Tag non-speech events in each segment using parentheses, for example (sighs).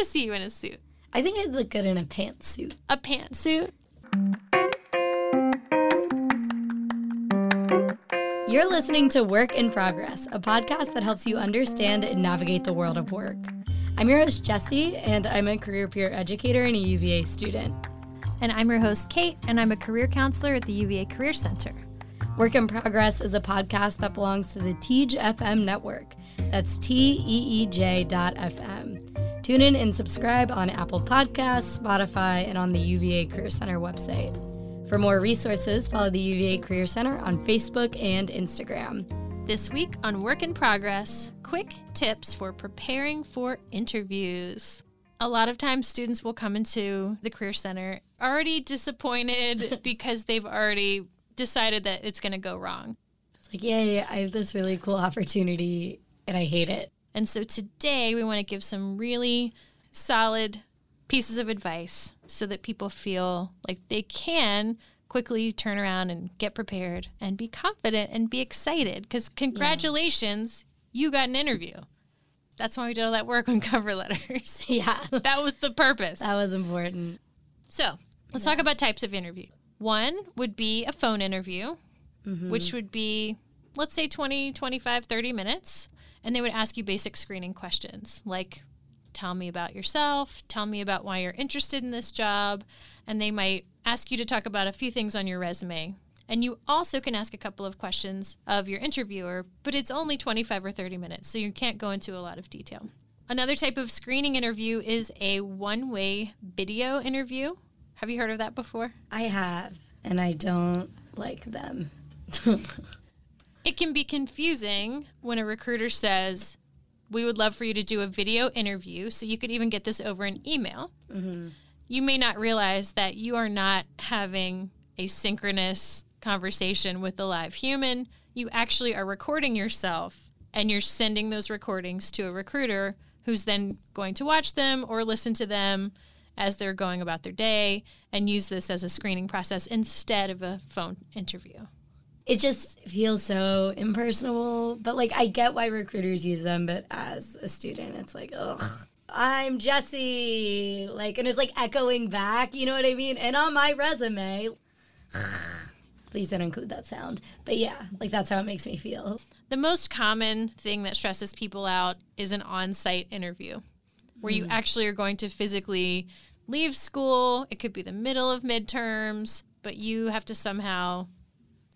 to see you in a suit. I think I'd look good in a pantsuit. A pantsuit. You're listening to Work in Progress, a podcast that helps you understand and navigate the world of work. I'm your host, Jesse, and I'm a career peer educator and a UVA student. And I'm your host, Kate, and I'm a career counselor at the UVA Career Center. Work in Progress is a podcast that belongs to the Teej FM network. That's T E E J dot FM. Tune in and subscribe on Apple Podcasts, Spotify, and on the UVA Career Center website. For more resources, follow the UVA Career Center on Facebook and Instagram. This week on Work in Progress, quick tips for preparing for interviews. A lot of times, students will come into the Career Center already disappointed (laughs) because they've already decided that it's going to go wrong. It's like, yay, I have this really cool opportunity and I hate it. And so today, we want to give some really solid pieces of advice so that people feel like they can quickly turn around and get prepared and be confident and be excited. Because congratulations yeah. you got an interview. That's why we did all that work on (laughs) cover letters. (laughs) Yeah. That was the purpose. That was important. So let's yeah. talk about types of interview. One would be a phone interview mm-hmm. which would be let's say 20 25 30 minutes and they would ask you basic screening questions like tell me about yourself, tell me about why you're interested in this job, and they might ask you to talk about a few things on your resume. And you also can ask a couple of questions of your interviewer, but it's only 25 or 30 minutes, so you can't go into a lot of detail. Another type of screening interview is a one way video interview. Have you heard of that before? I have, and I don't like them. (laughs) it can be confusing when a recruiter says, we would love for you to do a video interview. So you could even get this over an email. Mm-hmm. You may not realize that you are not having a synchronous conversation with a live human. You actually are recording yourself and you're sending those recordings to a recruiter who's then going to watch them or listen to them as they're going about their day and use this as a screening process instead of a phone interview it just feels so impersonal. But like, I get why recruiters use them, but as a student, it's like, ugh. I'm Jesse, like, and it's like echoing back, you know what I mean? And on my resume, (sighs) please don't include that sound. But yeah, like that's how it makes me feel. The most common thing that stresses people out is an on site interview where you hmm. actually are going to physically leave school. It could be the middle of midterms, but you have to somehow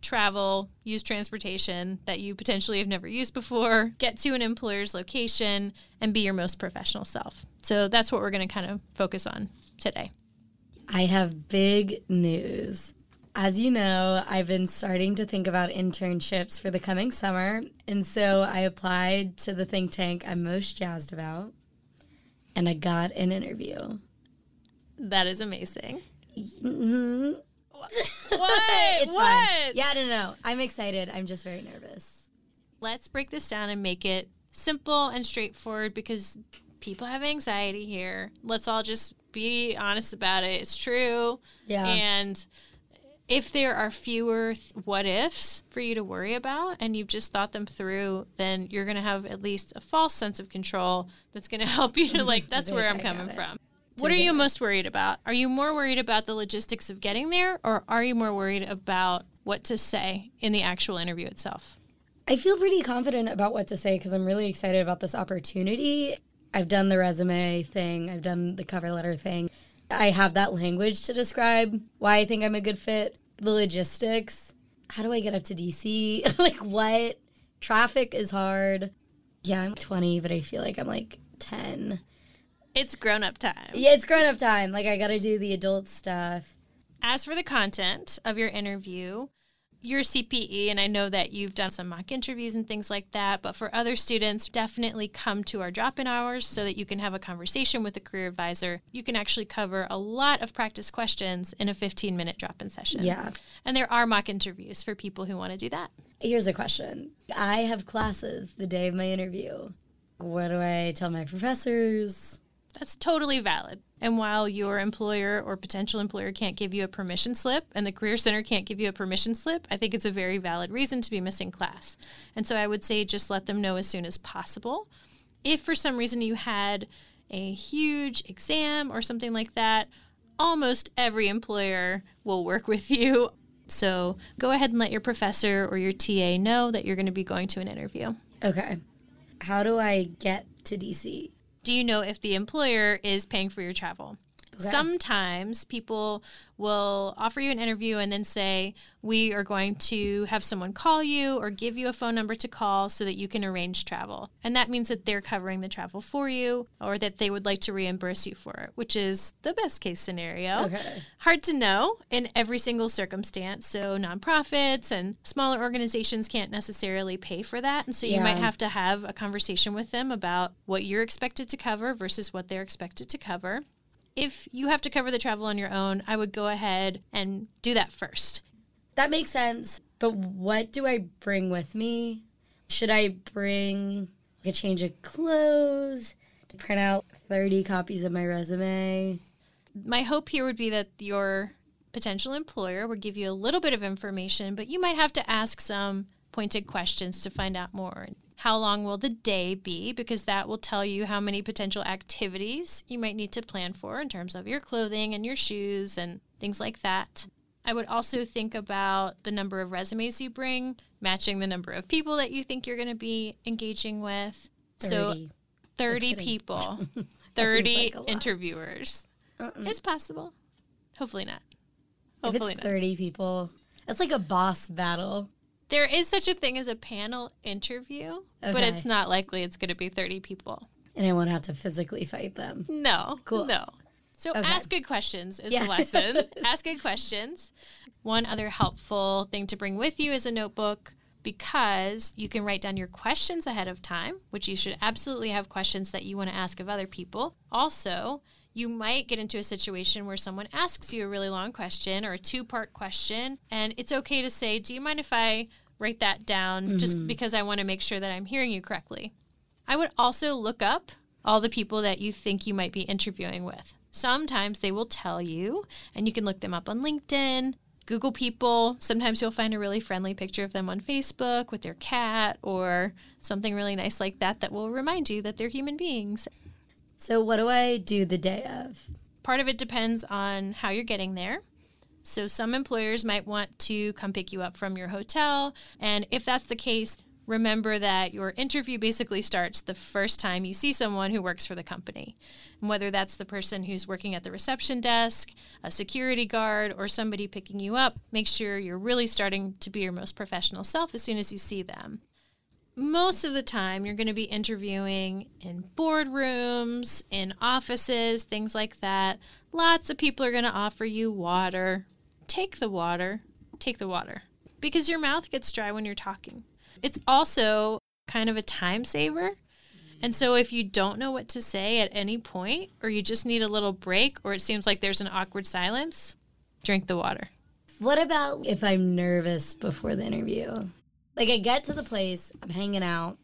travel, use transportation that you potentially have never used before, get to an employer's location, and be your most professional self. So that's what we're going to kind of focus on today. I have big news. As you know, I've been starting to think about internships for the coming summer. And so I applied to the think tank I'm most jazzed about, and I got an interview. That is amazing. Mm-hmm. What? it's what? fine. Yeah, no, no. I'm excited. I'm just very nervous. Let's break this down and make it simple and straightforward because people have anxiety here. Let's all just be honest about it. It's true. Yeah. And if there are fewer th- what ifs for you to worry about and you've just thought them through, then you're going to have at least a false sense of control that's going (laughs) to help you to like, (laughs) that's where I'm coming from. What are you most worried about? Are you more worried about the logistics of getting there, or are you more worried about what to say in the actual interview itself? I feel pretty confident about what to say because I'm really excited about this opportunity. I've done the resume thing, I've done the cover letter thing. I have that language to describe why I think I'm a good fit. The logistics. How do I get up to DC? (laughs) like, what? Traffic is hard. Yeah, I'm 20, but I feel like I'm like 10. It's grown up time. Yeah, it's grown up time. Like I got to do the adult stuff. As for the content of your interview, you're CPE, and I know that you've done some mock interviews and things like that. But for other students, definitely come to our drop in hours so that you can have a conversation with a career advisor. You can actually cover a lot of practice questions in a 15 minute drop in session. Yeah. And there are mock interviews for people who want to do that. Here's a question I have classes the day of my interview. What do I tell my professors? That's totally valid. And while your employer or potential employer can't give you a permission slip and the Career Center can't give you a permission slip, I think it's a very valid reason to be missing class. And so I would say just let them know as soon as possible. If for some reason you had a huge exam or something like that, almost every employer will work with (laughs) you. So go ahead and let your professor or your TA know that you're going to be going to an interview. Okay. How do I get to DC? Do you know if the employer is paying for your travel? Okay. Sometimes people will offer you an interview and then say, We are going to have someone call you or give you a phone number to call so that you can arrange travel. And that means that they're covering the travel for you or that they would like to reimburse you for it, which is the best case scenario. Okay. Hard to know in every single circumstance. So, nonprofits and smaller organizations can't necessarily pay for that. And so, you Yeah. might have to have a conversation with them about what you're expected to cover versus what they're expected to cover. If you have to cover the travel on your own, I would go ahead and do that first. That makes sense. But what do I bring with me? Should I bring a change of clothes? To print out 30 copies of my resume? My hope here would be that your potential employer would give you a little bit of information, but you might have to ask some pointed questions to find out more. How long will the day be? Because that will tell you how many potential activities you might need to plan for in terms of your clothing and your shoes and things like that. I would also think about the number of resumes you bring, matching the number of people that you think you're going to be engaging with. So 30. 30 people, (laughs) 30 like lot. Uh-uh. interviewers. It's possible. Hopefully not. If Hopefully it's not. 30 people, it's like a boss battle. There is such a thing as a panel interview, but it's not likely it's going to be 30 people. And I won't have to physically fight them. No. Cool. No. So Okay. ask good questions is Yeah. the lesson. (laughs) ask good questions. One other helpful thing to bring with you is a notebook because you can write down your questions ahead of time, which you should absolutely have questions that you want to ask of other people. Also, you might get into a situation where someone asks you a really long question or a two part question, and it's okay to say, Do you mind if I write that down just mm-hmm. because I want to make sure that I'm hearing you correctly? I would also look up all the people that you think you might be interviewing with. Sometimes they will tell you, and you can look them up on LinkedIn, Google people. Sometimes you'll find a really friendly picture of them on Facebook with their cat or something really nice like that that will remind you that they're human beings. So, what do I do the day of? Part of it depends on how you're getting there. So, some employers might want to come pick you up from your hotel. And if that's the case, remember that your interview basically starts the first time you see someone who works for the company. And whether that's the person who's working at the reception desk, a security guard, or somebody picking you up, make sure you're really starting to be your most professional self as soon as you see them most of the time you're going to be interviewing in boardrooms, in offices, things like that. Lots of people are going to offer you water. Take the water. Take the water. Because your mouth gets dry when you're talking. It's also kind of a time saver. And so if you don't know what to say at any point, or you just need a little break, or it seems like there's an awkward silence, drink the water. What about if I'm nervous before the interview? Like, I get to the place, I'm hanging out,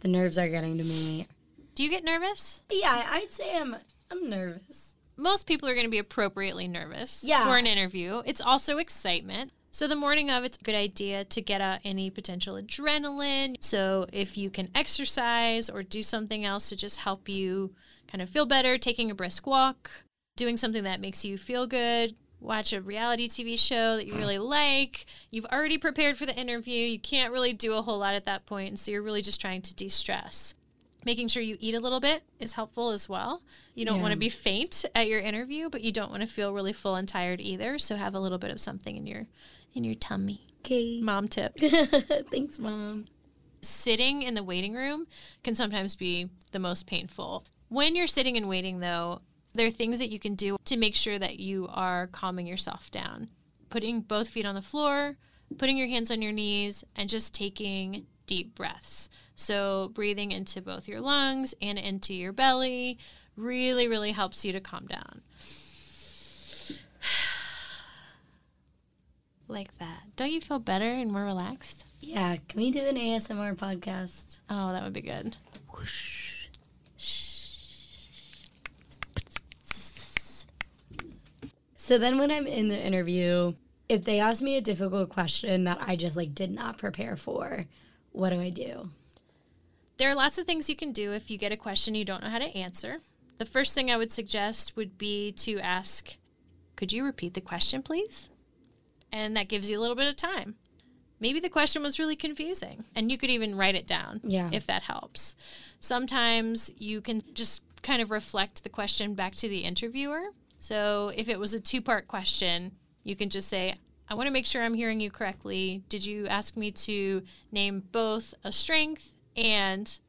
the nerves are getting to me. Do you get nervous? Yeah, I'd say I'm I'm nervous. most people are going to be appropriately nervous Yeah. for an interview. It's also excitement. So the morning of, it's a good idea to get out any potential adrenaline. So if you can exercise or do something else to just help you kind of feel better, taking a brisk walk, doing something that makes you feel good, watch a reality TV show that you really like. You've already prepared for the interview. You can't really do a whole lot at that point, and so you're really just trying to de-stress. Making sure you eat a little bit is helpful as well. You don't Yeah. want to be faint at your interview, but you don't want to feel really full and tired either. So have a little bit of something in your in your tummy. Okay. Mom tips. (laughs) Thanks, mom. sitting in the waiting room can sometimes be the most painful. When you're sitting and waiting, though, there are things that you can do to make sure that you are calming yourself down. Putting both feet on the floor, putting your hands on your knees, and just taking deep breaths. So, breathing into both your lungs and into your belly really, really helps you to calm down. (sighs) like that. Don't you feel better and more relaxed? Yeah, can we do an ASMR podcast? Oh, that would be good. So then when I'm in the interview, if they ask me a difficult question that I just like did not prepare for, what do I do? There are lots of things you can do if you get a question you don't know how to answer. The first thing I would suggest would be to ask, Could you repeat the question, please? And that gives you a little bit of time. Maybe the question was really confusing, and you could even write it down Yeah. if that helps. Sometimes you can just kind of reflect the question back to the interviewer. So if it was a two part question, you can just say, I want to make sure I'm hearing you correctly. Did you ask me to name both a strength and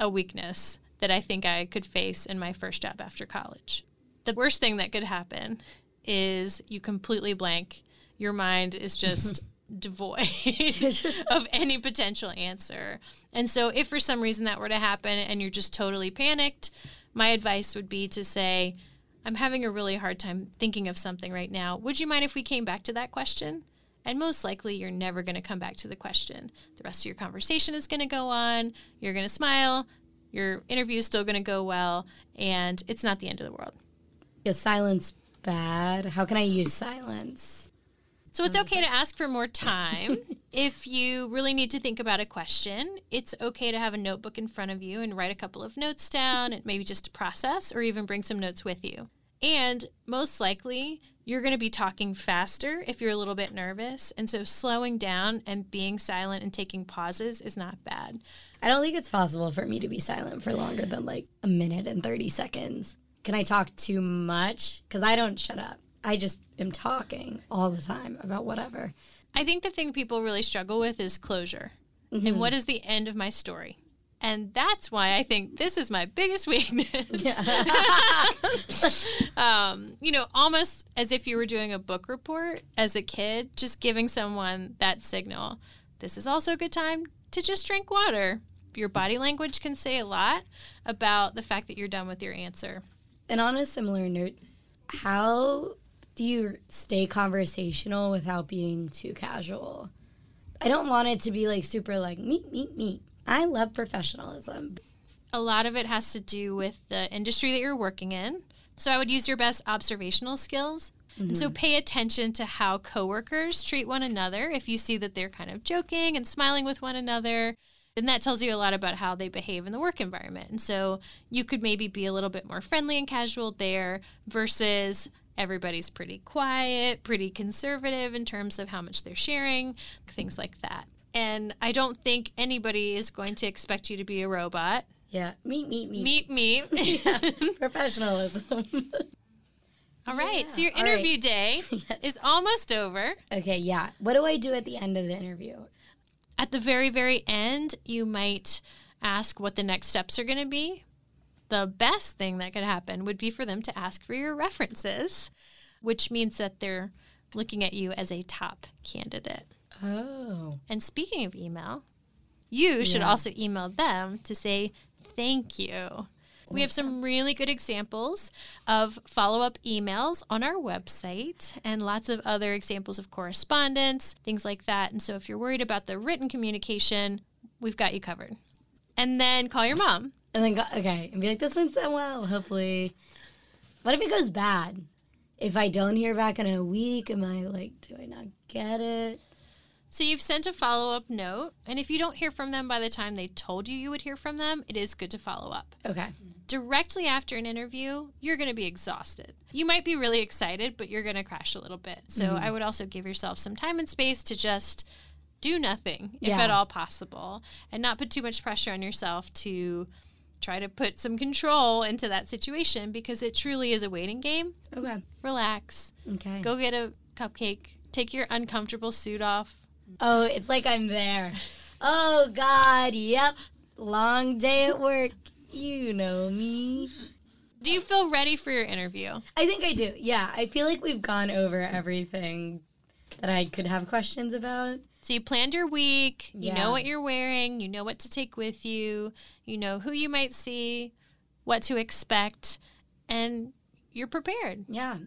a weakness that I think I could face in my first job after college? The worst thing that could happen is you completely blank. Your mind is just (laughs) devoid (laughs) of any potential answer. And so, if for some reason that were to happen and you're just totally panicked, my advice would be to say, I'm having a really hard time thinking of something right now. Would you mind if we came back to that question? And most likely, you're never going to come back to the question. The rest of your conversation is going to go on. You're going to smile. Your interview is still going to go well. And it's not the end of the world. Is silence bad? How can I use silence? So it's okay to ask for more time. (laughs) if you really need to think about a question, it's okay to have a notebook in front of you and write a couple of notes down and maybe just to process or even bring some notes with you. And most likely, you're going to be talking faster if you're a little bit nervous. And so slowing down and being silent and taking pauses is not bad. I don't think it's possible for me to be silent for longer than like a minute and 30 seconds. Can I talk too much? Because I don't shut up. I just am talking all the time about whatever. I think the thing people really struggle with is closure. And what is the end of my story? And that's why I think this is my biggest (laughs) weakness. (laughs) um, you know, almost as if you were doing a book report as a kid, just giving someone that signal. This is also a good time to just drink water. Your body language can say a lot about the fact that you're done with your answer. And on a similar note, how do you stay conversational without being too casual? I don't want it to be like super like meet, meet, meet. I love professionalism. a lot of it has to do with the industry that you're working in. So I would use your best observational skills. And so mm-hmm. pay attention to how coworkers treat one another. If you see that they're kind of joking and smiling with one another, then that tells you a lot about how they behave in the work environment. And so you could maybe be a little bit more friendly and casual there versus everybody's pretty quiet, pretty conservative in terms of how much they're sharing, things like that. And I don't think anybody is going to expect you to be a robot. Yeah, meet, meet, meet. Meet me. (laughs) (laughs) Professionalism. All right. So your All right. interview day (laughs) is almost over. okay, yeah. What do I do at the end of the interview? At the very, very end, you might ask what the next steps are going to be. The best thing that could happen would be for them to ask for your references, which means that they're looking at you as a top candidate. Oh. And speaking of email, you should also email them to say thank you. We have some really good examples of follow up emails on our website and lots of other examples of correspondence, things like that. And so if you're worried about the written communication, we've got you covered. And then call your mom. And then go, okay, and be like, this went so well, hopefully. What if it goes bad? If I don't hear back in a week, am I like, do I not get it? So you've sent a follow up note. And if you don't hear from them by the time they told you you would hear from them, it is good to follow up. Okay. directly after an interview, you're going to be exhausted. You might be really excited, but you're going to crash a little bit. So mm-hmm. I would also give yourself some time and space to just do nothing, if Yeah. at all possible, and not put too much pressure on yourself to try to put some control into that situation because it truly is a waiting game. Okay. Relax, Okay. go get a cupcake, take your uncomfortable suit off. Oh, it's like I'm there. Oh, God. Yep. Long day at work. You know me. Do you feel ready for your interview? I think I do. Yeah. I feel like we've gone over everything that I could have questions about. So you planned your week, you Yeah. know what you're wearing, you know what to take with you, you know who you might see, what to expect, and you're prepared. Yeah.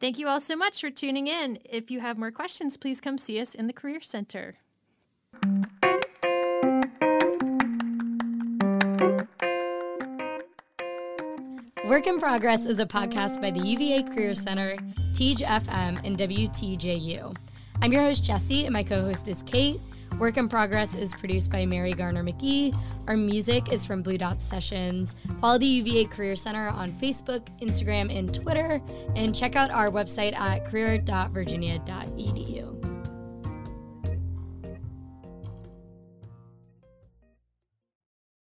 Thank you all so much for tuning in. If you have more questions, please come see us in the Career Center. Work in Progress is a podcast by the UVA Career Center, Teej FM, and WTJU. I'm your host, Jesse, and my co host is Kate. Work in Progress is produced by Mary Garner McGee. Our music is from Blue Dot Sessions. Follow the UVA Career Center on Facebook, Instagram, and Twitter, and check out our website at career.virginia.edu.